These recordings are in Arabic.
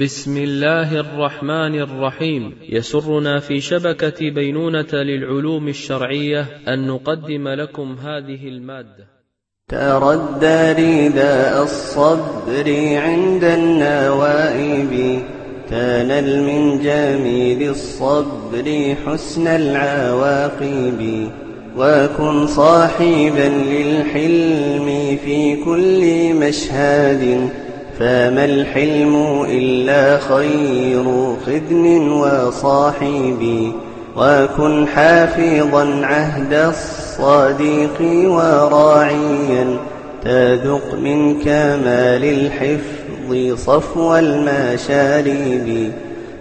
بسم الله الرحمن الرحيم. يسرنا في شبكة بينونة للعلوم الشرعية أن نقدم لكم هذه المادة. تردى رداء الصبر عند النوائب. من جميل الصبر حسن العواقب. وكن صاحبا للحلم في كل مشهد. فما الحلم إلا خير خدم وصاحب. وكن حافظا عهد الصديق وراعيا. تذق من كمال الحفظ صفو المشارب.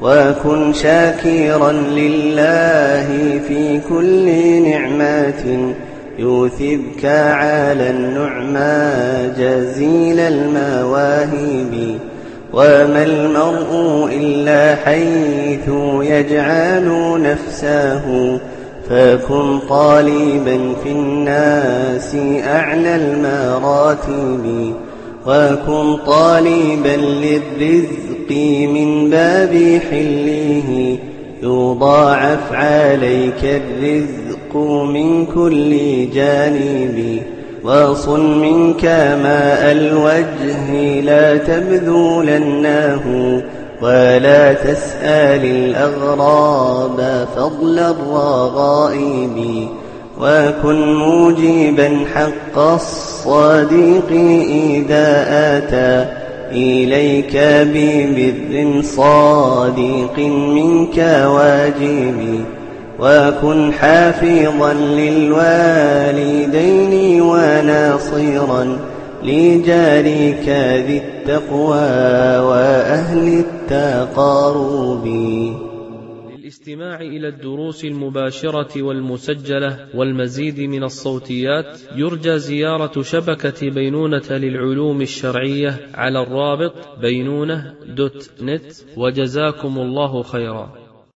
وكن شاكرا لله في كل نعمة. يوثبك على النعمى جزيل المواهب وما المرء إلا حيث يجعل نفسه فكن طالبا في الناس أعلى المراتب وكن طالبا للرزق من باب حله يضاعف عليك الرزق من كل جانب وصن منك ماء الوجه لا تبذلناه ولا تسأل الأغراب فضل الرغائب. وكن موجبا حق الصديق إذا آتى. إليك ببر صادق منك واجب وكن حافظا للوالدين وناصرا لجارك ذي التقوى وأهل التقارب. للاستماع إلى الدروس المباشرة والمسجلة والمزيد من الصوتيات يرجى زيارة شبكة بينونة للعلوم الشرعية على الرابط بينونة دوت نت وجزاكم الله خيرا.